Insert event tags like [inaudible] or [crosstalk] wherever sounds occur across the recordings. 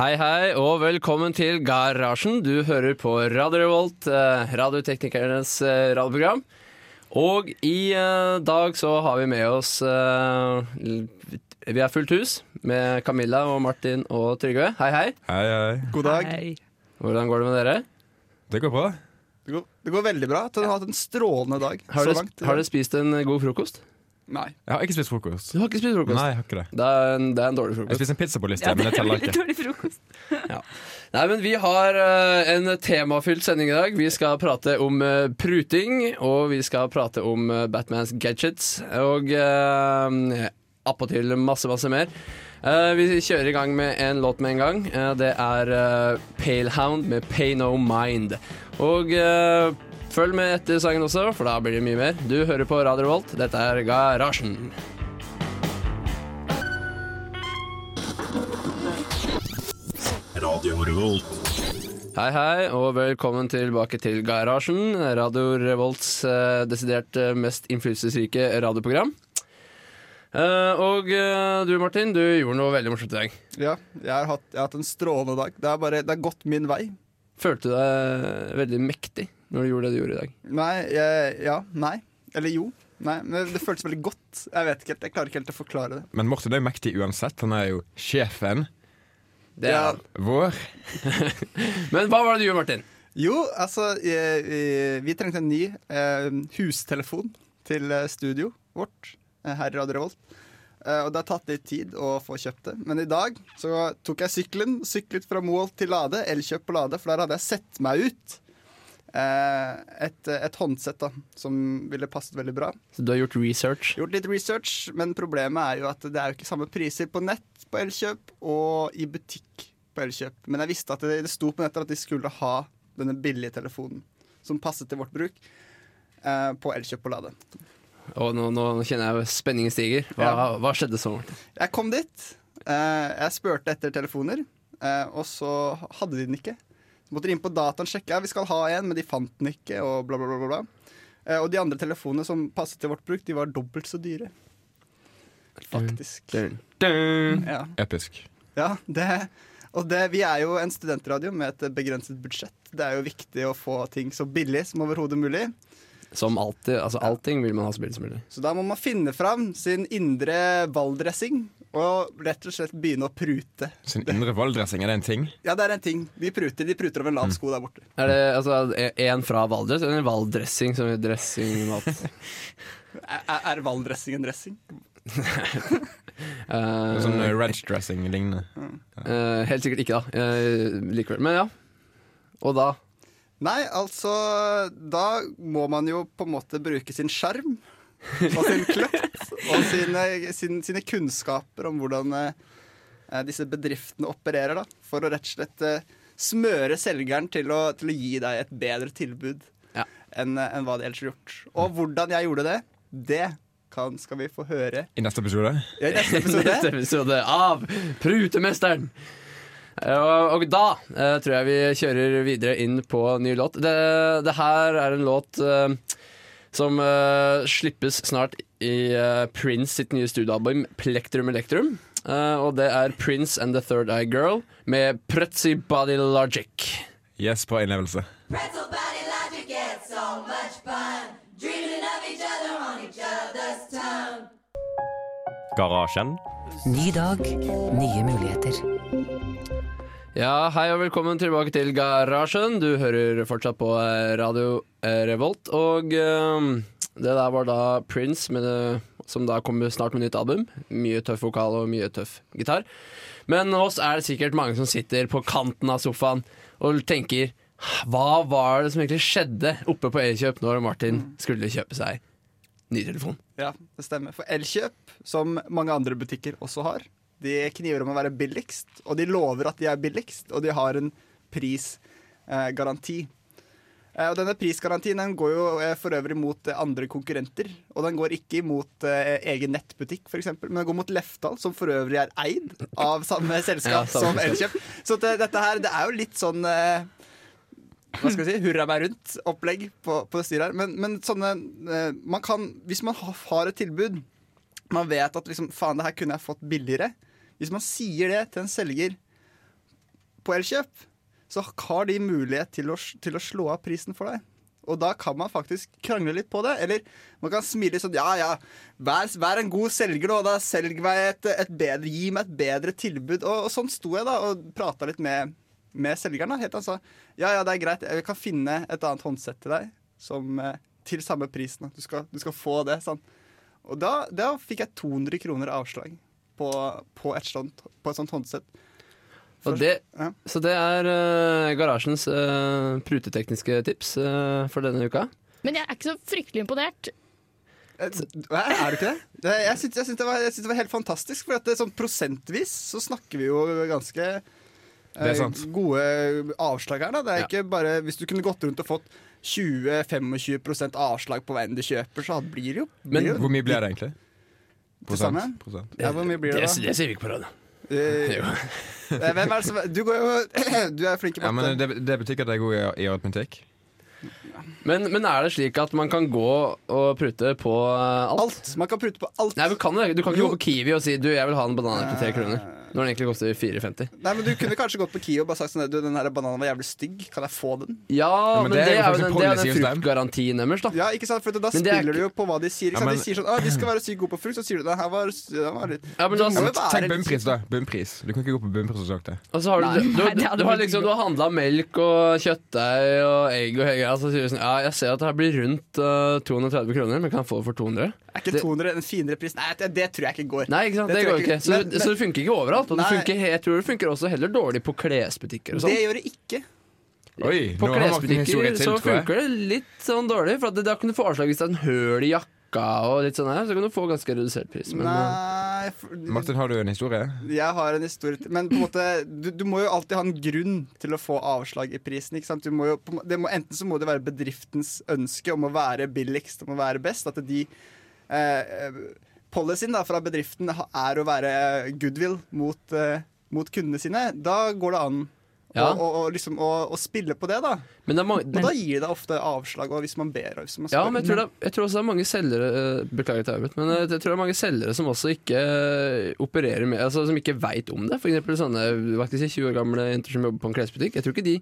Hei, hei, og velkommen til Garasjen. Du hører på Radio Revolt, eh, radioteknikernes eh, radioprogram. Og i eh, dag så har vi med oss Vi er fullt hus med Camilla og Martin og Trygve. Hei, hei. Hei, hei. God dag. Hvordan går det med dere? Det går bra. Det går, det går veldig bra. Du har hatt en strålende dag Har så langt. har dere spist en god frokost? Nei. Jeg har ikke spist frokost. Du har ikke spist frokost? Nei, jeg har ikke det. Det er en, det er en dårlig Jeg spiser en en på lista, ja, men det teller ikke. Dårlig frokost. Nei, men Vi har uh, en temafylt sending i dag. Vi skal prate om uh, pruting, og vi skal prate om uh, Batmans gadgets. Og uh, appåtil masse, masse mer. Eh, vi kjører i gang med en låt med en gang. Det er uh, Palehound med Pay No Mind. Og følg med etter sangen også, for da blir det mye mer. Du hører på Radio Revolt. Dette er Garasjen. Hei, hei, og velkommen tilbake til Garasjen, Radio Revolts eh, desidert eh, mest innflytelsesrike radioprogram. Eh, og eh, du, Martin, du gjorde noe veldig morsomt i dag. Ja, jeg har, hatt, jeg har hatt en strålende dag. Det er, bare, det har gått min vei. Følte du deg veldig mektig når du gjorde det du gjorde i dag? Nei, jeg, ja, nei. Eller jo. Nei, men det føltes veldig godt. Jeg vet ikke helt, jeg klarer ikke helt å forklare det. Men Morten er jo mektig uansett. Han er jo sjefen Det er Ja. vår. [laughs] Men hva var det du gjorde, Martin? Jo, altså, jeg, vi, vi trengte en ny eh, hustelefon til eh, studio vårt eh, her i Radio Revolt. Eh, og det har tatt litt tid å få kjøpt det. Men i dag så tok jeg sykkelen, syklet fra Moholt til Lade, Elkjøp på Lade, for der hadde jeg sett meg ut et, et håndsett da, som ville passet veldig bra. Så du har gjort research. Gjort litt research, men problemet er jo at det er jo ikke samme priser på nett på Elkjøp og i butikk på Elkjøp. Men jeg visste at det, det sto på nettet at de skulle ha denne billige telefonen som passet til vårt bruk, eh, på Elkjøp på Lade. Og nå, nå kjenner jeg spenningen stiger. Hva, Ja. hva skjedde så, Jeg kom dit, eh, jeg spurte etter telefoner, eh, og så hadde de den ikke. Så måtte de inn på dataen sjekke, ja, vi skal ha en, men de fant den ikke, og bla, bla, bla. bla, bla. Eh, og de andre telefonene som passet til vårt bruk, de var dobbelt så dyre. Faktisk. Dun, dun. Ja. Episk. Ja, det, og det, vi er jo en studentradio med et begrenset budsjett. Det er jo viktig å få ting så billig som overhodet mulig. Som alltid. Altså, allting vil man ha så billig som mulig. Så da må man finne fram sin indre valldressing og rett og slett begynne å prute. Sin indre valgdressing, er det en ting? Ja, det er en ting. De pruter, de pruter over en lav sko der borte. Er det altså, en fra Valdres eller en valldressing som dressing dressingmat? [laughs] Er, er- valddressing en dressing? [laughs] uh, Sånn eh, ranch dressing lignende. Uh, helt sikkert ikke, da. Uh, likevel. Men ja. Og da? Nei, altså Da må man jo på en måte bruke sin sjarm og sin kløkt og sine, sin, sine kunnskaper om hvordan eh, disse bedriftene opererer, da. For å rett og slett eh, smøre selgeren til å, til å gi deg et bedre tilbud Ja. enn en hva de ellers har gjort. Og hvordan jeg gjorde det, det kan, skal vi få høre I neste episode. i neste episode. [laughs] Neste episode av Prutemesteren! Eh, Og, da eh, tror jeg vi kjører videre inn på ny låt. Det, det her er en låt eh, som slippes snart i Prince sitt nye studioalbum Plektrum Elektrum. Eh, og det er Prince and The Third Eye Girl med Pretzy Body Logic. Yes, på innlevelse. Pretzel body logic gets so much fun. Dreaming of each other on each other's tongue. Garasjen. Ny dag, nye muligheter. Ja, hei og velkommen tilbake til Garasjen. Du hører fortsatt på eh, Radio eh, Revolt. Og eh, det der var da Prince, med det, som da kommer snart med nytt album. Mye tøff vokal og mye tøff gitar. Men hos er det sikkert mange som sitter på kanten av sofaen og tenker hva var det som egentlig skjedde oppe på Elkjøp når Martin skulle kjøpe seg ny telefon? Ja, det stemmer. For Elkjøp, som mange andre butikker også har, de kniver om å være billigst, og de lover at de er billigst, og de har en prisgaranti. Eh, og denne prisgarantien den går jo eh, for øvrig mot eh, andre konkurrenter. Og den går ikke mot egen nettbutikk, f.eks., men den går mot Lefdal, som for øvrig er eid av samme [laughs] selskap Ja, som Elkjøp. Så det, dette her, det er jo litt sånn hva skal vi si, hurra meg rundt-opplegg på, på styret her. Men, men sånne man kan, Hvis man har et tilbud, man vet at liksom, faen, det her kunne jeg fått billigere. Hvis man sier det til en selger på Elkjøp så har de mulighet til å, til å slå av prisen for deg. Og da kan man faktisk krangle litt på det. Eller man kan smile sånn Ja, ja, vær, vær en god selger, nå. Da selg meg et, et bedre Gi meg et bedre tilbud. Og, og sånn sto jeg da og prata litt med, med selgeren. da Helt Han sa ja, ja, det er greit, jeg kan finne et annet håndsett til deg som, eh, til samme prisen. Du skal, du skal få det. Sånn. Og da, da fikk jeg 200 kroner avslag på, på, et, sånt, på et sånt håndsett. Og det, Ja. Så det er uh, garasjens uh, prutetekniske tips uh, for denne uka. Men jeg er ikke så fryktelig imponert. Hva, er du ikke det? jeg syns, jeg syns det, var- jeg syns det var helt fantastisk. For at det, sånn prosentvis så snakker vi jo ganske Det sant. gode avslag her. Da. Det er Ja. ikke bare Hvis du kunne gått rundt og fått 20-25% avslag på hva enn du kjøper, så blir det jo, blir Men jo Hvor mye blir det egentlig? Sammen? Prosent. Ja, hvor mye blir det, da? det sier vi ikke på radio. Eh, [laughs] eh, Hvem er det som Du går jo [clears throat] Du er flink i Ja, men det, det betyr ikke at jeg er god i, i aritmetikk. Men, men er det slik at man kan gå og prute på eh, alt? alt. Man kan prute på alt. Nei, men kan du, det? du kan ikke Jo. gå på Kiwi og si du, jeg vil ha en banan til tre kroner. Når den egentlig koster 4,50. Nei, men Du kunne kanskje gått på Kio og bare sagt sånn Du, den her bananen var jævlig stygg. Kan jeg få den? Ja, men, men det, det er jo den, det er den fruktgarantien deres, da. Ja, ikke sant? For da Men det er spiller ikke- du jo på hva de sier. Ikke Ja, men- de sier sånn Å, vi skal være sykt gode på frukt. Så sier du det her var, det var litt Ja, men da- Ja, Tenk bunnpris, da. Bunnpris. Du kan ikke gå på bunnpris og sagt det. Og så har du, du, du, du, har liksom, du har handla melk og kjøttdeig og egg og hele greia. Så sier du sånn Ja, jeg ser at det her blir rundt uh, 230 kroner, men kan jeg få det for 200? Er ikke Det- 200 en finere pris? Nei, det, det tror jeg ikke går. Nei, ikke sant, Det det, går ikke. ikke. Så, Men- det- så det funker ikke overalt. Og det funker, jeg tror det funker også heller dårlig på klesbutikker og Det sånn. gjør det ikke. Oi, På klesbutikker så funker det litt sånn dårlig. For at det, da kan du få avslag hvis det er en høl i jakka og litt sånn her. Så kan du få ganske redusert pris. Men, Nei for, Martin, har du en historie? Jeg har en historie Men på en måte du, du må jo alltid ha en grunn til å få avslag i prisen. Ikke sant? Du må jo, må- det må, enten så må det være bedriftens ønske om å være billigst, om å være best. At de eh, Policyen da, fra bedriften er å være goodwill mot, eh, mot kundene sine. Da går det an Ja. å, og, og, liksom, å spille på det, da. men det mange, Og da gir det ofte avslag og hvis man ber. Hvis man Ja, men jeg tror, det, jeg tror også det er mange selgere eh, Beklager til Arvid, men eh, jeg tror det er mange selgere som også ikke eh, opererer med Altså som ikke veit om det. F.eks. sånne si, 20 år gamle jenter som jobber på en klesbutikk. Jeg tror ikke de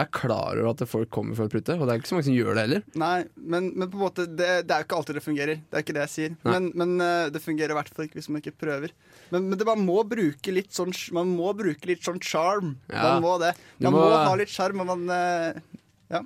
er klar over at folk kommer for å prute, og det er ikke så mange som gjør det heller. Nei, men, men på en måte det, det er jo ikke alltid det fungerer. Det er ikke det jeg sier. Nei. Men, men eh, det fungerer i hvert fall ikke hvis man ikke prøver. Men, men det, man må bruke litt sånn Man må bruke litt sånn charm. Ja. Man må det. Man må, må- ha litt sjarm, og man Ja.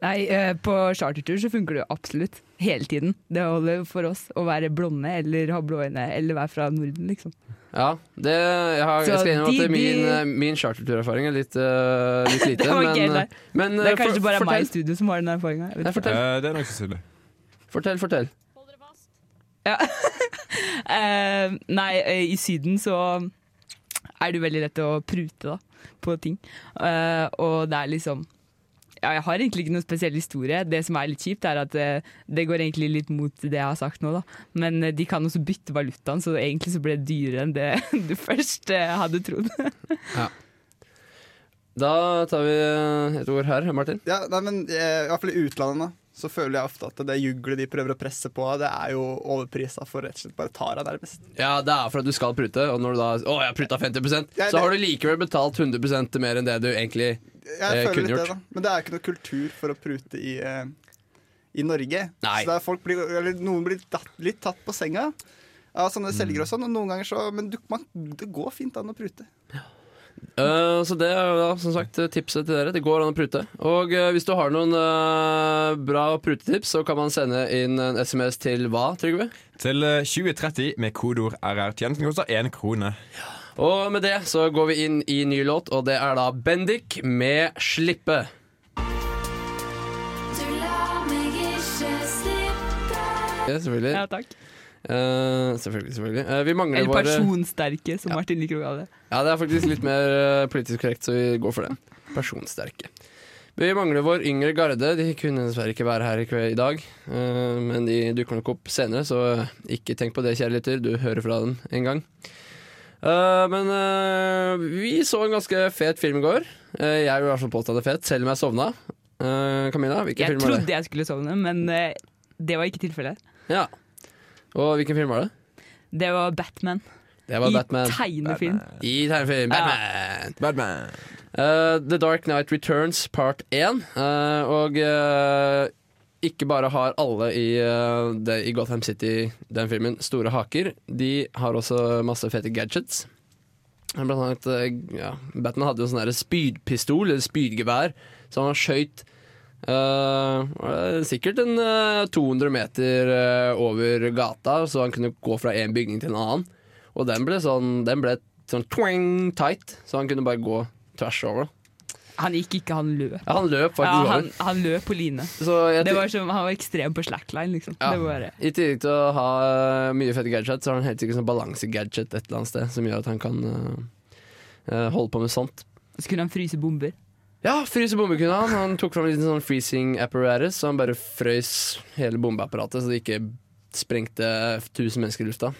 Nei, eh, på chartertur så funker det jo absolutt. Hele tiden. Det holder for oss å være blonde eller ha blå øyne eller være fra Norden, liksom. Ja, det, jeg, har, jeg skal innrømme at min, eh, min charterturerfaring er litt, uh, litt lite. [laughs] Det men, gøy, det. men Det eh, er kanskje for- bare meg i studio som har den erfaringa. Nei, fortell, Eh, det er nok sannsynlig. fortell, fortell. Ja. [laughs] Eh, nei, eh, i Syden så er det veldig lett å prute da, på ting. Eh, og det er liksom ja, Jeg har egentlig ikke noen spesiell historie. Det som er litt kjipt, er at eh, det går egentlig litt mot det jeg har sagt nå. da. Men eh, de kan også bytte valutaen, så egentlig så ble det dyrere enn det [laughs] du først eh, hadde trodd. [laughs] Da tar vi et ord her, Martin. Ja, nei, men i hvert fall i utlandet da, så føler jeg ofte at det juglet de prøver å presse på, det er jo overprisa for rett og slett bare Tara, nærmest. Ja, det er for at du skal prute, og når du da Å, jeg har prutta 50 Ja, så har du likevel betalt 100% mer enn det du egentlig Eh, kunne litt det, da. Men det er ikke noe kultur for å prute i, eh, i Norge. Nei. Så folk blir, eller noen blir tatt, litt tatt på senga av sånne selgere og sånn. Og noen ganger så Men du, man, det går fint an å prute. Eh, så det er da som sagt tipset til dere. Det går an å prute. Og uh, hvis du har noen uh, bra prutetips, så kan man sende inn en SMS til hva, Trygve? Til eh, 2030 med kodeord RR. Tjenesten koster én krone. Og med det så går vi inn i ny låt, og det er da Bendik med 'Slippe'. Du lar meg ikke slippe. Ja, selvfølgelig. ja, takk. Eh, selvfølgelig, selvfølgelig. Uh, vi mangler Eller personsterke, som Martin liker å kalle det. Ja, det er faktisk litt mer eh, politisk korrekt, så vi går for det. Personsterke. Vi mangler vår yngre garde. De kunne dessverre ikke være her i, kveld, i dag. men de dukker nok opp senere, så ikke tenk på det, kjære lytter. Du hører fra den en gang. Men vi så en ganske fet film i går. Jeg vil i hvert fall påstå det er fet, selv om jeg sovna. Uh, Camilla, hvilken Jeg film var det? trodde jeg skulle sovne, men det var ikke tilfellet. Ja. Og hvilken film var det? Det var Batman. Det var I Batman. tegnefilm. I tegnefilm. Ja. Batman! Eh, The Dark Knight Returns part 1. Uh, og uh, ikke bare har alle i, eh, det, i Gotham City, den filmen, store haker. De har også masse fete gadgets. Blant annet, eh, ja, Batman hadde jo sånn spydpistol, eller spydgevær, så han skøyt eh, eh, sikkert en uh, 200 meter uh, over gata, så han kunne gå fra en bygning til en annen. Og den ble sånn, den ble sånn twang tight, så han kunne bare gå tvers over. Han gikk ikke, han løp. Ja, han løp faktisk Ja, han, han løp på line. Så jeg Det var som, han var ekstrem på slackline, liksom. Ja. Det var bare, I tillegg til å ha eh, mye fette gadgets, så har han helt sikkert sånn balansegadget et eller annet sted, som gjør at han kan eh, eh, holde på med sånt. så kunne han fryse bomber. Ja, fryse bomber kunne han. Han tok fram en sånn freezing apparatus, så han bare frøys hele bombeapparatet, så det ikke sprengte 1000 mennesker i lufta.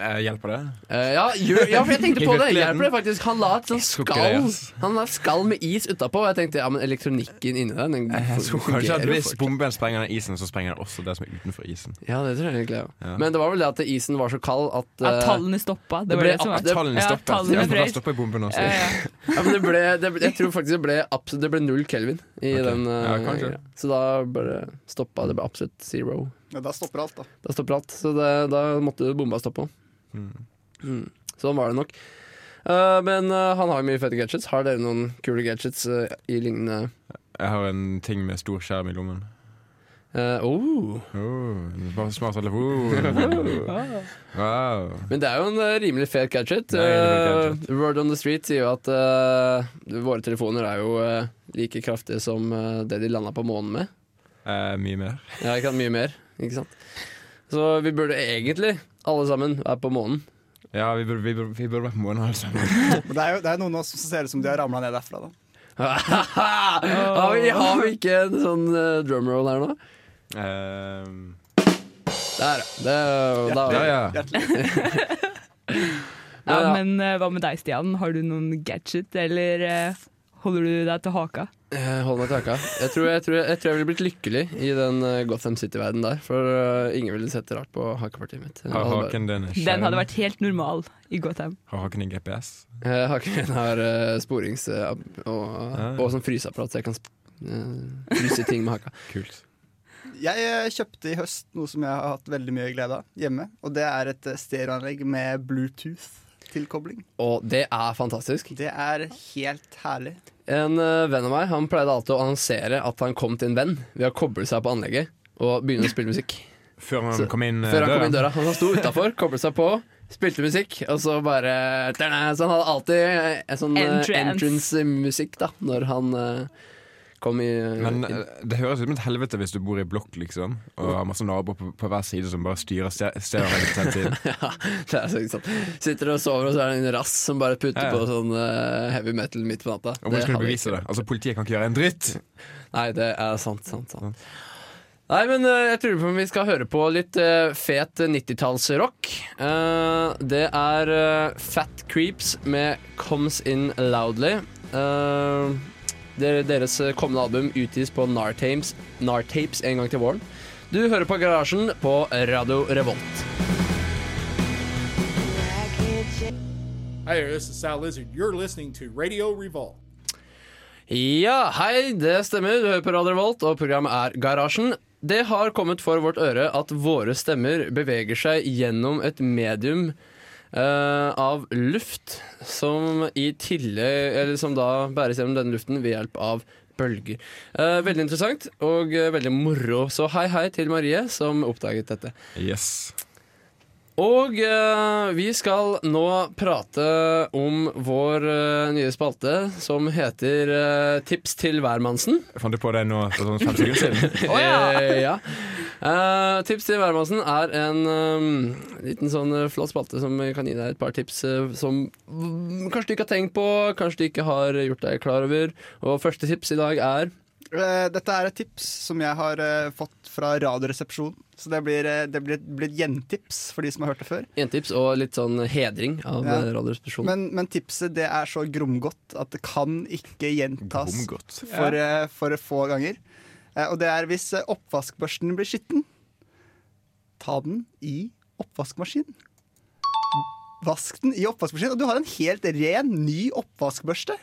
Eh, hjelper det? Uh, ja, gjør, ja, for jeg tenkte [laughs] på det. Hjelper det faktisk? Han la et sånt skall. Han la et skall med is utapå, og jeg tenkte ja, men elektronikken inni den Jeg tror fungerer kanskje at jo Hvis bomben sprenger den isen, så sprenger den også det som er utenfor isen. Ja, det tror jeg egentlig. Ja. Ja. Men det var vel det at isen var så kald at At eh, tallene stoppa. Det det ble det som var. tallene Tallene ja, tallene Ja, for da stopper bomben også. Ja, ja. Ja, men det ble, det, ble- jeg tror faktisk det ble, absolutt, det ble null kelvin i okay. den. Uh, Ja. Så da bare stoppa det. ble absolutt zero. Ja, da stopper alt, da. Da stopper alt. Så det, da måtte bomba stoppe. Mm. Sånn var det nok. Uh, men uh, han har jo mye fete gadgets. Har dere noen kule gadgets uh, i lignende Jeg har en ting med stor skjerm i lommen. Uh, oh. Oh, smart telefon. [laughs] Wow. Men det er jo en rimelig fet gadget. Eh, Word on the Street sier jo at våre telefoner er jo like kraftige som det de landa på månen med. Mye mer. Ja, ikke sant? Mye mer. Ikke sant? Så vi burde egentlig alle sammen er på månen. Ja, vi burde, vi burde, vi burde vært på månen alle sammen. [laughs] Men det er jo det er noen av oss som ser ut som de har ramla ned derfra. da [laughs] har, vi, har vi ikke en sånn uh, drumroll her nå? Eh, Der. Det, da, ja, ja. [laughs] Hjertelig. Ja, Ja. men uh, hva med deg, Stian? Har du noen gadget, eller eh, holder du deg til haka? Jeg Hold meg til haka. Jeg tror jeg, tror jeg, tror jeg ville blitt lykkelig i den eh, Gotham City-verden der. For eh, ingen ville sett rart på hakepartiet mitt. Har hadde bare- haken din? Den hadde vært helt normal i Gotham. Har haken din GPS? Eh, Haken min har uh, sporings- og, ja. og sånn fryseapparat, så jeg kan fryse ting med haka. [laughs] Kult. Jeg kjøpte i høst noe som jeg har hatt veldig mye glede av hjemme. Og det er et stereoanlegg med Bluetooth-tilkobling. Og det er fantastisk. Det er helt herlig. En eh, venn av meg Han pleide alltid å annonsere at han kom til en venn ved å koble seg på anlegget og begynne å spille musikk. [laughs] Før han Så- kom inn eh, Før han kom inn døra. Han sto utafor, koblet seg på, spilte musikk, og så bare Så han hadde alltid en sånn eh, Entrance. entrance-musikk da når han kom i Men inn. eh, det høres ut som et helvete hvis du bor i blokk, liksom, og har masse naboer på, på hver side som bare styrer ste- stereoanlegget [laughs] til en. Ja, det er sånn, sånn. Sitter og sover, og så er det en rass som bare putter Ja, ja. på sånn uh, heavy metal midt på natta. Og hvordan skal du bevise det? Altså, Politiet kan ikke gjøre en dritt! Nei, det er sant, sant, sant. Nei, men eh, jeg tror på vi skal høre på litt fet 90-tallsrock. Eh, det er Fat Creeps med Comes In Loudly. Eh, deres kommende album utgis på Nartapes, Nartapes en gang til våren. Du hører på Garasjen på Radio Revolt. Hi this is Sal Lizard. You're listening to Radio Revolt. Ja, hei, det stemmer. Du hører på Radio Revolt, og programmet er Garasjen. Det har kommet for vårt øre at våre stemmer beveger seg gjennom et medium eh, av luft, som i tillegg Eller som da bæres gjennom denne luften ved hjelp av bølger. Uh, veldig interessant og uh, veldig moro. Så hei, hei til Marie, som oppdaget dette. Yes. Og eh, vi skal nå prate om vår eh, nye spalte som heter eh, Tips til hvermannsen. Fant du på det nå for sånn fem sekunder siden? [laughs] oh, ja. Eh, tips til hvermannsen er en eh, liten sånn eh, flott spalte som kan gi deg et par tips eh, som mm, kanskje du ikke har tenkt på, kanskje du ikke har gjort deg klar over. Og første tips i dag er Eh, Dette er et tips som jeg har eh, fått fra Radioresepsjonen. Så det blir, eh, det blir, blir et gjentips for de som har hørt det før. Gjentips og litt sånn hedring av Ja. Radioresepsjonen. Men, men tipset det er så gromgodt at det kan ikke gjentas for, eh, for få ganger. Eh, Og det er hvis eh, oppvaskbørsten blir skitten, ta den i oppvaskmaskinen. Vask den i oppvaskmaskinen, og du har en helt ren, ny oppvaskbørste.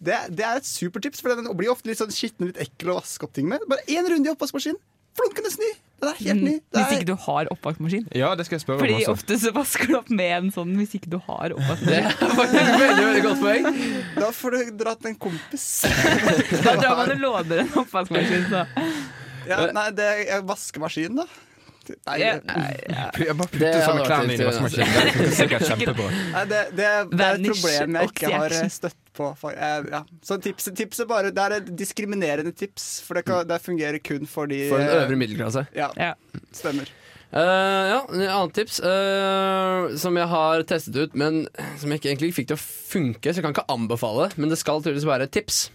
Det, det er et supertips, for den blir ofte litt sånn skitten litt ekkel å vaske opp ting med. Bare én runde i oppvaskmaskinen. Flunkende ny! Den er helt ny. Det Mm. Hvis er, ikke du har oppvaskmaskin. Ja, det skal jeg spørre Fordi om også. ofte så vasker du opp med en sånn hvis ikke du har Det oppvaskmaskin. er faktisk veldig, veldig godt poeng. da får du dra til en kompis. [laughs] Da drar man og låner en oppvaskmaskin. Så. Ja, nei, det er vaskemaskin, da. Nei, [laughs] Jeg bare putter sånne klærne inn i vaskemaskinen. Det er sikkert kjempebra. nei, det, det, det er et problem jeg ikke har støtt på. eh, Ja. Så tipset, tipset bare, det er et diskriminerende tips, for det, kan, det fungerer kun for de For den eh, øvre middelklasse. Ja, Ja. stemmer. Uh, ja, et annet tips uh, som jeg har testet ut, men som jeg ikke egentlig fikk til å funke, så jeg kan ikke anbefale, men det skal tydeligvis være et tips.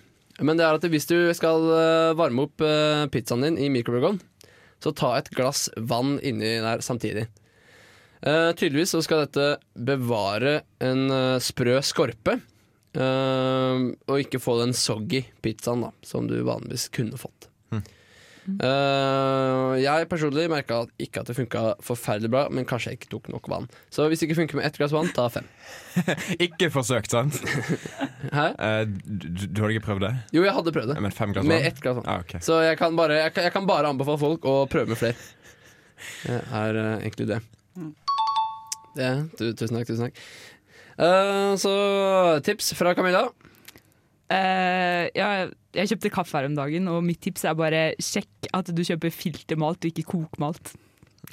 Men det er at hvis du skal eh, varme opp eh, pizzaen din i mikrobølgeovn, så ta et glass vann inni der samtidig. Uh, tydeligvis så skal dette bevare en uh, sprø skorpe, uh, og ikke få den soggy pizzaen da, som du vanligvis kunne fått. Eh, jeg personlig merka ikke at det funka forferdelig bra, men kanskje jeg ikke tok nok vann. Så hvis det ikke funker med ett glass vann, ta fem. [laughs] Ikke forsøkt, sant? Hæ? Uh, du, du hadde ikke prøvd det? Jo, jeg hadde prøvd det. Men fem glass Med vann? ett glass vann. Ah, okay. Så jeg kan, bare, jeg, kan, jeg kan bare anbefale folk å prøve med flere. Det er uh, egentlig det. det du, tusen takk, tusen takk. Eh, så tips fra Camilla. Eh, ja, jeg kjøpte kaffe her om dagen, og mitt tips er bare sjekk at du kjøper filtermalt og ikke kokmalt.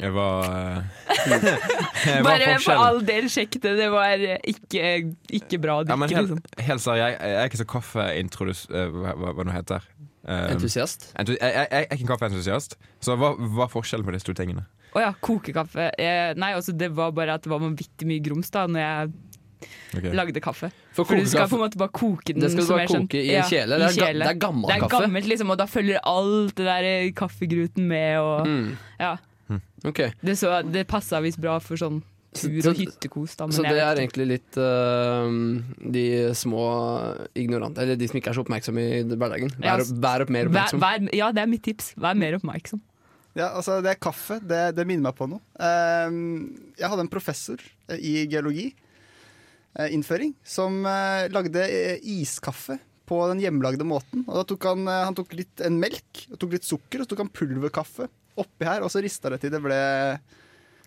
Jeg var eh, [laughs] Hva er Bare for all del, sjekk det. Det var ikke, ikke bra å Ja, men helt, liksom. helt seriøst, jeg, jeg er ikke så kaffeintrodus... eh, hva, hva, hva det heter um, Entusiast. entu- jeg, jeg, jeg er ikke en kaffeentusiast, så hva, hva er forskjellen på disse to tingene? Å ja, kokekaffe. Eh, nei, altså, det var bare at det var vanvittig mye grums da når jeg Ok. lagde kaffe. For For du skal på en måte bare koke den. Det skal du bare sånn- koke i en kjele. Det er, ga, kjele. det er gammel Det er kaffe. gammelt, liksom, og da følger alt det der eh, kaffegruten med. Og, Mm. ja, Okay. det, så, det passa visst bra for sånn tur og hyttekos. Da, men Så det er egentlig litt uh, de små ignorante Eller de som ikke er så oppmerksomme i hverdagen. Vær, vær opp mer oppmerksom. vær, ja, det er mitt tips. Vær mer oppmerksom. Ja, altså det er kaffe. Det, det minner meg på noe. Ehm, jeg hadde en professor eh, i geologi, eh, innføring, som eh, lagde eh, iskaffe på den hjemmelagde måten. Og da tok han, eh, han tok litt en melk, og tok litt sukker, og så tok han pulverkaffe oppi her, og så rista det til det ble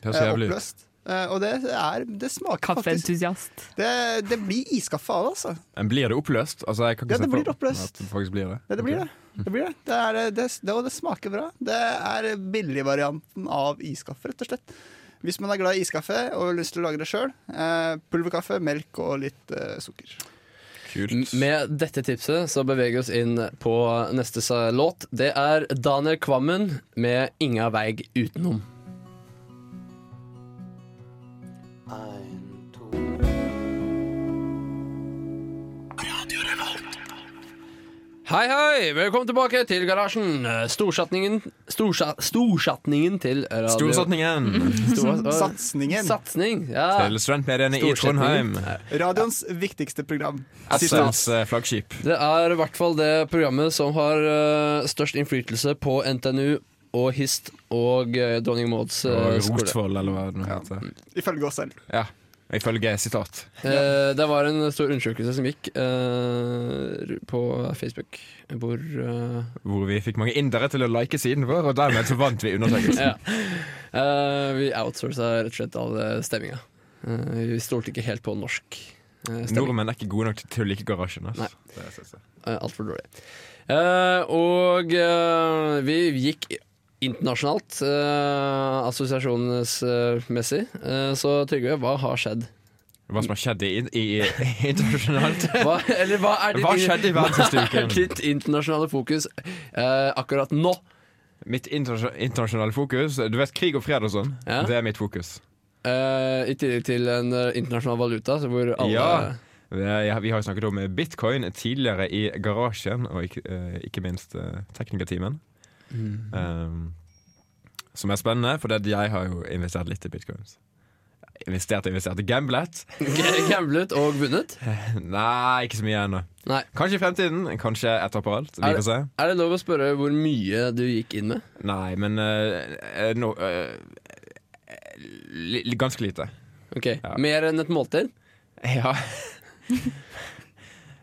Det eh, oppløst. Eh, og det, er, det smaker faktisk Kaffeentusiast. det, det blir iskaffe av det, altså. Men blir det oppløst? Altså, jeg kan ikke Ja, det blir oppløst. Det blir det. Ja, det blir det. Det, blir det. Det, er, det, det, og det smaker bra. Det er billigvarianten av iskaffe, rett og slett. Hvis man er glad i iskaffe og har lyst til å lage det sjøl, eh, pulverkaffe, melk og litt eh, sukker. Kult. Med dette tipset så beveger vi oss inn på neste låt. Det er Daniel Kvammen med 'Inga veig utenom'. Hei, hei! Velkommen tilbake til garasjen. Storsatningen storsa, Storsatningen til radio... Storsatningen! Stor, [laughs] Satsingen. Satsning, ja. til studentmediene i Trondheim. Radioens viktigste program. SLs eh, flaggskip. Det er i hvert fall det programmet som har uh, størst innflytelse på NTNU og HIST og uh, Dronning Mauds eh, Og Rotvoll, eller hva det nå heter. Ifølge oss selv. Ja. Ifølge sitat. Eh, det var en stor undersøkelse som gikk eh, på Facebook, hvor eh, Hvor vi fikk mange indere til å like siden vår, og dermed så vant vi undersøkelsen. [laughs] ja. Eh, Vi outsourca rett og slett all eh, stemminga. Eh, vi stolte ikke helt på norsk stemming. Nordmenn er ikke gode nok til å like garasjen. Altså. Altfor dårlig. Eh, og vi gikk internasjonalt, eh, assosiasjonsmessig. Eh, så Trygve, hva har skjedd? Hva som har skjedd i, i, i [laughs] internasjonalt? Hva, eller hva er ditt, Hva skjedde i hva er ditt internasjonale fokus eh, akkurat nå? Mitt interna- internasjonale fokus Du vet krig og fred og sånn? Ja. Det er mitt fokus. Eh, I tillegg til en eh, internasjonal valuta, så hvor alle Ja. Det er, vi har jo snakket om bitcoin tidligere i garasjen, og ikke, eh, ikke minst uh, teknikerteamen. Um, som er spennende, for det, jeg har jo investert litt i bitcoins. Investert og investert. Gamblet? [laughs] gamblet og vunnet. [laughs] Nei, ikke så mye ennå. Nei. Kanskje i fremtiden. Kanskje etterpå år på alt. Vi Er får se. Er det lov å spørre hvor mye du gikk inn med? Nei, men eh, eh, no, uh, li, li, Ganske lite. Ok, Ja. Mer enn et måltid? [laughs] Ja.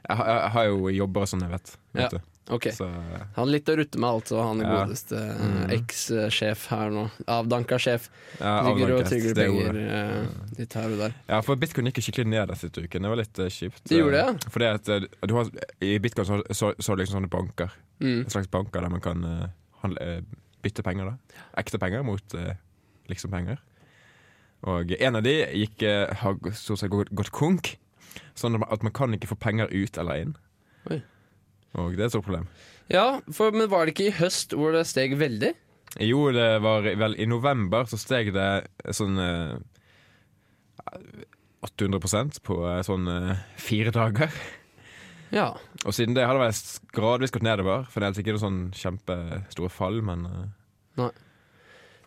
Jeg, har- jeg har jo jobber og sånn, jeg vet. Ja. vet du. Ok, Så Han litt å rutte med, altså. Han Ja. godeste eh, Mm. eks-sjef her nå. Avdanka sjef. ja, Ligger og avdanket, trygger det er penger Uh, eh, litt her og der. Ja, for bitcoin gikk skikkelig ned den siste uken. Det var litt uh, kjipt. Det gjorde det, ja. Fordi at eh, du har, I bitcoin så, så, så liksom sånne banker. Mm. En slags banker der man kan uh, handle, eh, bytte penger. da Ekte penger mot eh, liksom penger. Og en av de gikk, eh, har stort sett gått, gått konk. Sånn at man kan ikke få penger ut eller inn. Oi. Og det er et stort problem. Ja, for, men var det ikke i høst hvor det steg veldig? Jo, det var vel i november så steg det sånn eh, 800% på eh, sånn eh, fire dager. Ja. Og siden det har det vel gradvis gått nedover. For det er altså ikke noe sånn kjempestore fall, men eh,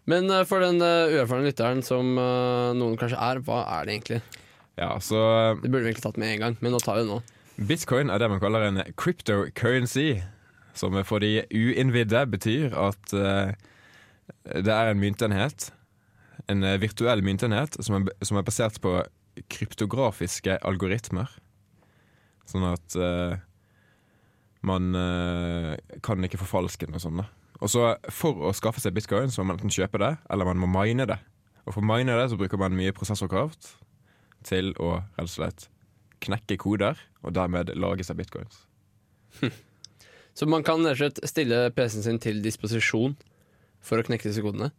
Men eh, for den uh, uerfarne lytteren som eh, noen kanskje er, hva er det egentlig? ja, så eh, Det burde vi egentlig tatt med en gang, men nå tar vi det nå. Bitcoin er det man kaller en cryptocurrency. Som for de uinnvidde betyr at eh, det er en myntenhet, en eh, virtuell myntenhet, som er, er basert på kryptografiske algoritmer. Sånn at eh, man kan ikke forfalske den og sånn. Og så For å skaffe seg bitcoin så må man enten kjøpe det, eller man må mine det. Og for å mine det så bruker man mye prosessorkraft til å rett og slett knekke koder, og dermed lage seg bitcoins. [laughs] Så man kan stille PC-en sin til disposisjon for å knekke disse kodene,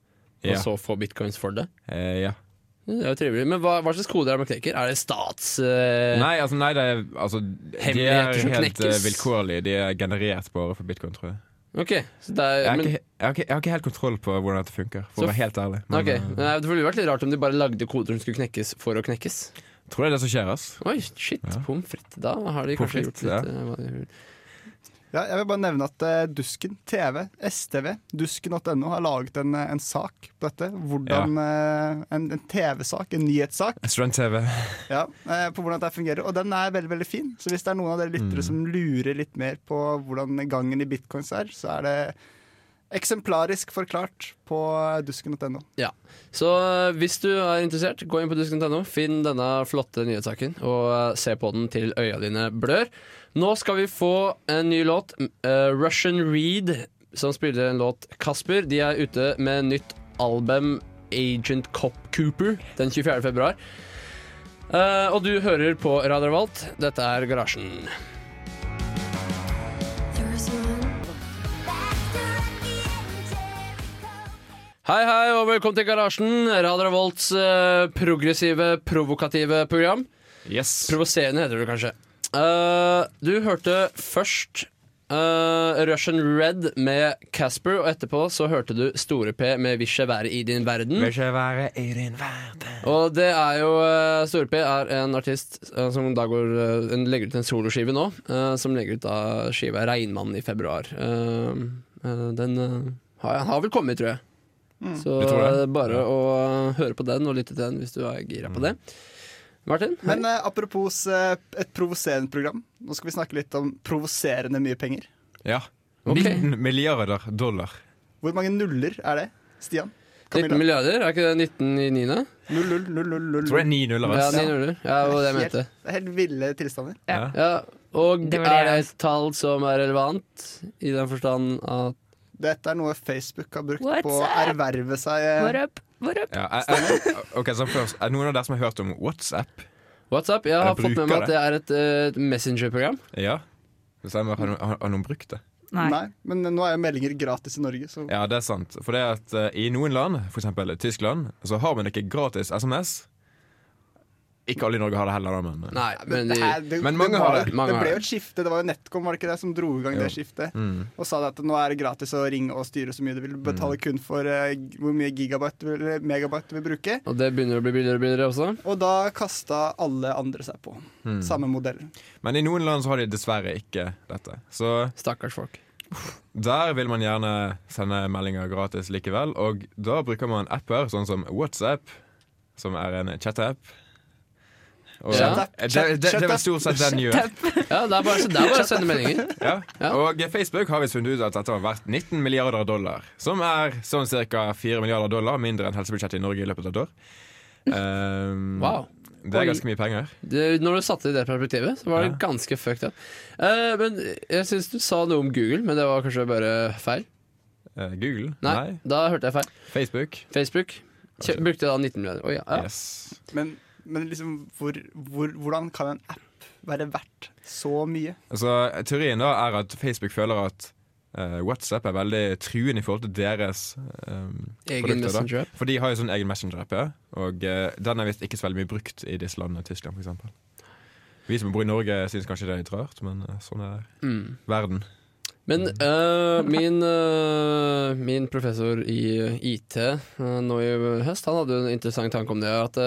Ja. og så få bitcoins for det. Eh, ja. Det er jo trivelig. Men hva, hva slags koder er det man knekker? Er det stats... Uh, Nei, altså, nei, det er, altså De er helt eh, vilkårlige. De er generert bare for bitcoin, tror jeg. Ok, så det er, Jeg har, men, ikke, jeg, har ikke, jeg har ikke helt kontroll på hvordan dette funker, for Så å være helt ærlig. Men okay. uh, Det ville vært litt rart om de bare lagde koder som skulle knekkes for å knekkes. Tror det er det som skjer, ass. Oi, shit, Ja. pommes frites. Da har de kanskje gjort litt ja. Ja, jeg vil bare nevne at uh, Dusken TV, STV, dusken.no, har laget en, eh, en sak på dette. Hvordan, eh, en, en TV-sak, en nyhetssak, Student-TV. [laughs] ja, uh, på hvordan det fungerer. Og den er veldig veldig fin. Så hvis det er noen av dere lyttere Mm. som lurer litt mer på hvordan gangen i bitcoins er, så er det eksemplarisk forklart på dusken.no. Ja. Så eh, hvis du er interessert, gå inn på dusken.no, finn denne flotte nyhetssaken og eh, se på den til øya dine blør. Nå skal vi få en ny låt. eh, Russian Reed, som spiller en låt Kasper. De er ute med nytt album Agent Cop Cooper den 24. februar. Og du hører på Radio Revolt. Dette er Garasjen. Hei, hei, og velkommen til Garasjen. Radio Revolts eh, progressive, provokative program. Yes. Provoserende heter det kanskje. Eh, du hørte først eh, Russian Red med Casper, og etterpå så hørte du Store P med 'Vil ikke være i din verden'. Vil ikke være i din verden. Og det er jo eh, Store P er en artist eh, som da går eh, en legger ut en soloskive nå. eh, som legger ut da skiva 'Regnmannen' i februar. Eh, eh, den eh, har, har vel kommet, tror jeg. Så det? er bare å høre på den og lytte til den hvis du er gira på det. Martin? Men uh, apropos uh, et provoserende program, nå skal vi snakke litt om provoserende mye penger. Ja. Ok. 19 milliarder dollar. Hvor mange nuller er det, Stian? 19 milliarder, er ikke det 19 i niende? Null, null, null, null, null. Tror det er ni nuller. Ja, ass. ni nuller. Ja, det var det jeg mente. Det er helt ville tilstander. Ja. Ja, og Det det er det et tall som er relevant, i den forstand at Dette er noe Facebook har brukt What's på å erverve seg eh, What up? What up? Ja, er, er, ok, så først, er det noen av dere som har hørt om WhatsApp? WhatsApp. Jeg Jeg har fått med meg at det er et uh, messenger-program. Ja. Stemmer. Har, har, har noen brukt det? Nei. Nei, men nå er jo meldinger gratis i Norge, så Ja, det er sant. For det at uh, i noen land, f.eks. Tyskland, så har man ikke gratis SMS. Ikke alle i Norge har det heller, da, men Nei, men det, de, her, det, Men mange det var, har det. Mange det ble jo et skifte. Det var jo Netcom var det ikke det, som dro i gang Jo. det skiftet. mm. Og sa det at nå er det gratis å ringe og styre så mye du vil. Betale kun for uh, hvor mye gigabyte eller megabyte du vil bruke. Og det begynner å bli billigere og billigere også. Og da kasta alle andre seg på. Mm. Samme modell. Men i noen land så har de dessverre ikke dette. Så Stakkars folk. der vil man gjerne sende meldinger gratis likevel. Og da bruker man apper sånn som WhatsApp, som er en chat-app. Og Ja. det, det, det, det vel stort sett den gjør. [laughs] Ja, det er bare, det er bare å sende meldinger. [laughs] Ja. Ja. Og Facebook har visst funnet ut at dette har vært 19 milliarder dollar. Som er sånn ca. 4 milliarder dollar mindre enn helsebudsjettet i Norge i løpet av et år. Um, Wow. Det er ganske mye penger. Det, når du satte det i det perspektivet, så var det Ja. ganske fucked up. Uh, men jeg syns du sa noe om Google, men det var kanskje bare feil? Uh, Google? Nei, da hørte jeg feil. Facebook? Facebook Kjø brukte da 19 milliarder. Oh, ja. ja. Yes. Men, men liksom, hvor, hvor, hvordan kan en app være verdt så mye? Altså, teorien da er at Facebook føler at uh, WhatsApp er veldig truende i forhold til deres um, Egen Messenger-app. For de har jo sånn egen Messenger-app, ja. Og uh, den er visst ikke så veldig mye brukt i disse landene, Tyskland f.eks. Vi som bor i Norge, syns kanskje det er litt rart, men sånn er Mm. verden. Men uh, min, uh, min professor i IT uh, nå i høst, han hadde en interessant tanke om det. At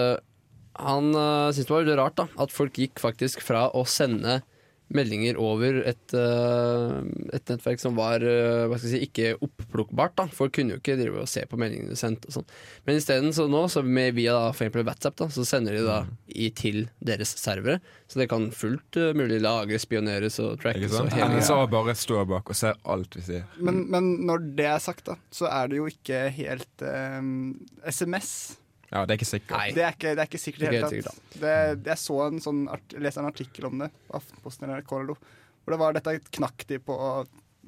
han uh, syntes det var veldig rart da, at folk gikk faktisk fra å sende meldinger over et, uh, et nettverk som var uh, hva skal jeg si, ikke opplukkbart. Da. Folk kunne jo ikke drive og se på meldingene sendt og sånn. Men isteden så nå, så med, via da, for eksempel WhatsApp, da, så sender de da i, til deres servere. Så det kan fullt uh, mulig lagres, spioneres og trackes. Og hele bare står bak og ser alt vi sier. Men, men når det er sagt, da, så er det jo ikke helt SMS. Ja, det er ikke sikkert. Nei. Det er ikke, det er ikke sikkert i Det hele helt tatt. Det, jeg så en sånn art, jeg leste en artikkel om det på Aftenposten eller NRK eller noe, hvor det var dette knakk de på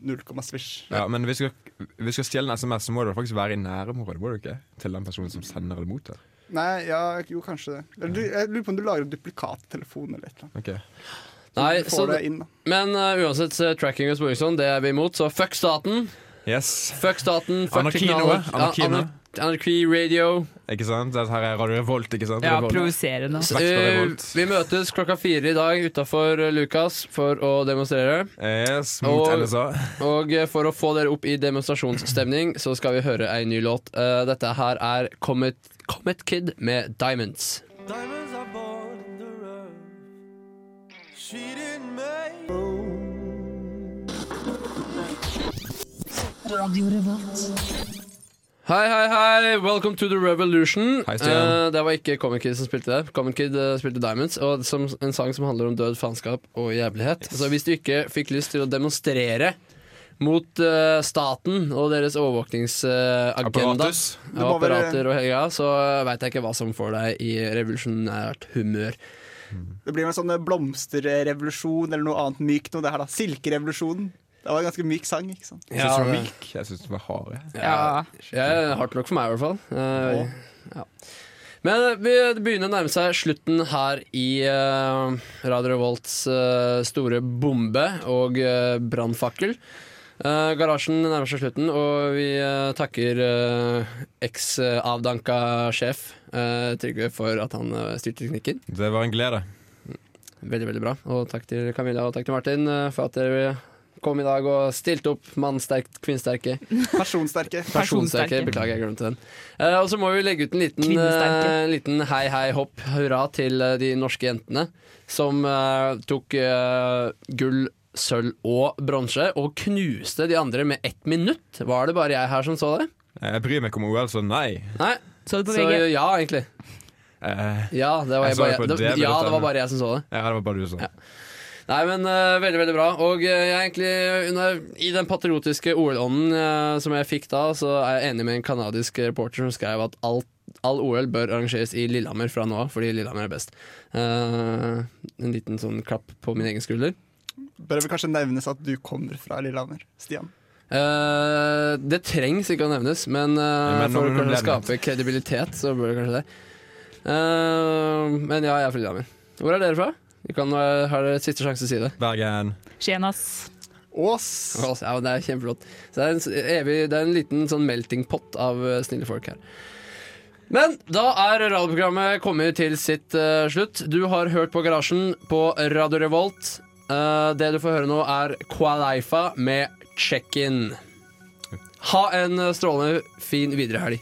0, svisj. Ja, men hvis du skal, hvis du skal stjele en SMS, så må du faktisk være i nærområdet, må du ikke? Til den personen som sender eller mottar. Nei, ja, jo, kanskje det. Eller, du, jeg lurer på om du lager en duplikattelefon eller et eller annet. Ok. Nei, så inn. Men uh, uansett, uh, tracking og sporing det er vi imot, så fuck staten. Yes. Fuck staten, fuck Anarki teknologi- anarki Anarki radio. Ikke sant? Dette her er Radio Revolt, ikke sant? Ja, provoserende. Uh, vi møtes klokka fire i dag utafor Lukas for å demonstrere. Yes, mot Og- NSA. Og uh, for å få dere opp i demonstrasjonsstemning, så skal vi høre ei ny låt. Uh, dette her er Comet, Comet Kid med Diamonds. Hei, hei, hei! Welcome to the revolution. Hei. Eh, det var ikke Comic Kid som spilte det. Comic Kid uh, spilte Diamonds, og som, en sang som handler om død, faenskap og jævlighet. Så hvis du ikke fikk lyst til å demonstrere mot uh, staten og deres overvåkningsagenda være- apparater og hele greia, så veit jeg ikke hva som får deg i revolusjonært humør. Det blir en sånn blomsterrevolusjon eller noe annet mykt noe. Det her da, Silkerevolusjonen. Det var en ganske myk sang, ikke sant? Jeg syns den var det- myk. Jeg syns den var hard. Ja. Ja, hardt nok for meg, i hvert fall. Uh, ja. Men eh, vi det begynner å nærme seg slutten her i uh, Radio Revolts uh, store bombe og uh, brannfakkel. Uh, garasjen nærmer seg slutten, og vi takker uh, eks-avdanka sjef eh, Trygve for at han uh, styrte teknikken. Det var en glede. Veldig, veldig bra. Og takk til Camilla og takk til Martin for at dere kom i dag og stilte opp mannsterkt, kvinnsterke. [laughs] Personsterke. Personsterke. Beklager, jeg glemte den. Eh, og så må vi legge ut en liten, eh, liten hei, hei, hopp, hurra til eh, de norske jentene som eh, tok eh, gull, sølv og bronse og knuste de andre med ett minutt. Var det bare jeg her som så det? Jeg bryr meg ikke om OL, så nei. Nei. Så det på Så VG. ja, egentlig. Eh, Ja, det var, Jeg jeg bare, det, det ja, det var bare jeg som så det. ja, det var bare du som Ja. Nei, men uh, veldig, veldig bra. Og uh, jeg er egentlig under, i den patriotiske OL-ånden uh, som jeg fikk da, så er jeg enig med en kanadisk reporter som skrev at alt, all OL bør arrangeres i Lillehammer fra nå av, fordi Lillehammer er best. Eh, en liten sånn klapp på min egen skulder. Bør vel kanskje nevnes at du kommer fra Lillehammer, Stian? Eh, det trengs ikke å nevnes, men, eh, men for å skape kredibilitet, så bør det kanskje det. Eh, men ja, jeg er fra Lillehammer. Hvor er dere fra? Vi kan uh, ha det siste sjanse til å si det. Bergen. Skjenas. Ås! Ås, Ja, det er kjempeflott. Så det er en, evig, det er en liten sånn melting pot av eh, snille folk her. Men da er radioprogrammet kommet til sitt uh, slutt. Du har hørt på Garasjen på Radio Revolt. Uh, det du får høre nå, er Qualifa med Check-in. Ha en eh, strålende fin videre helg.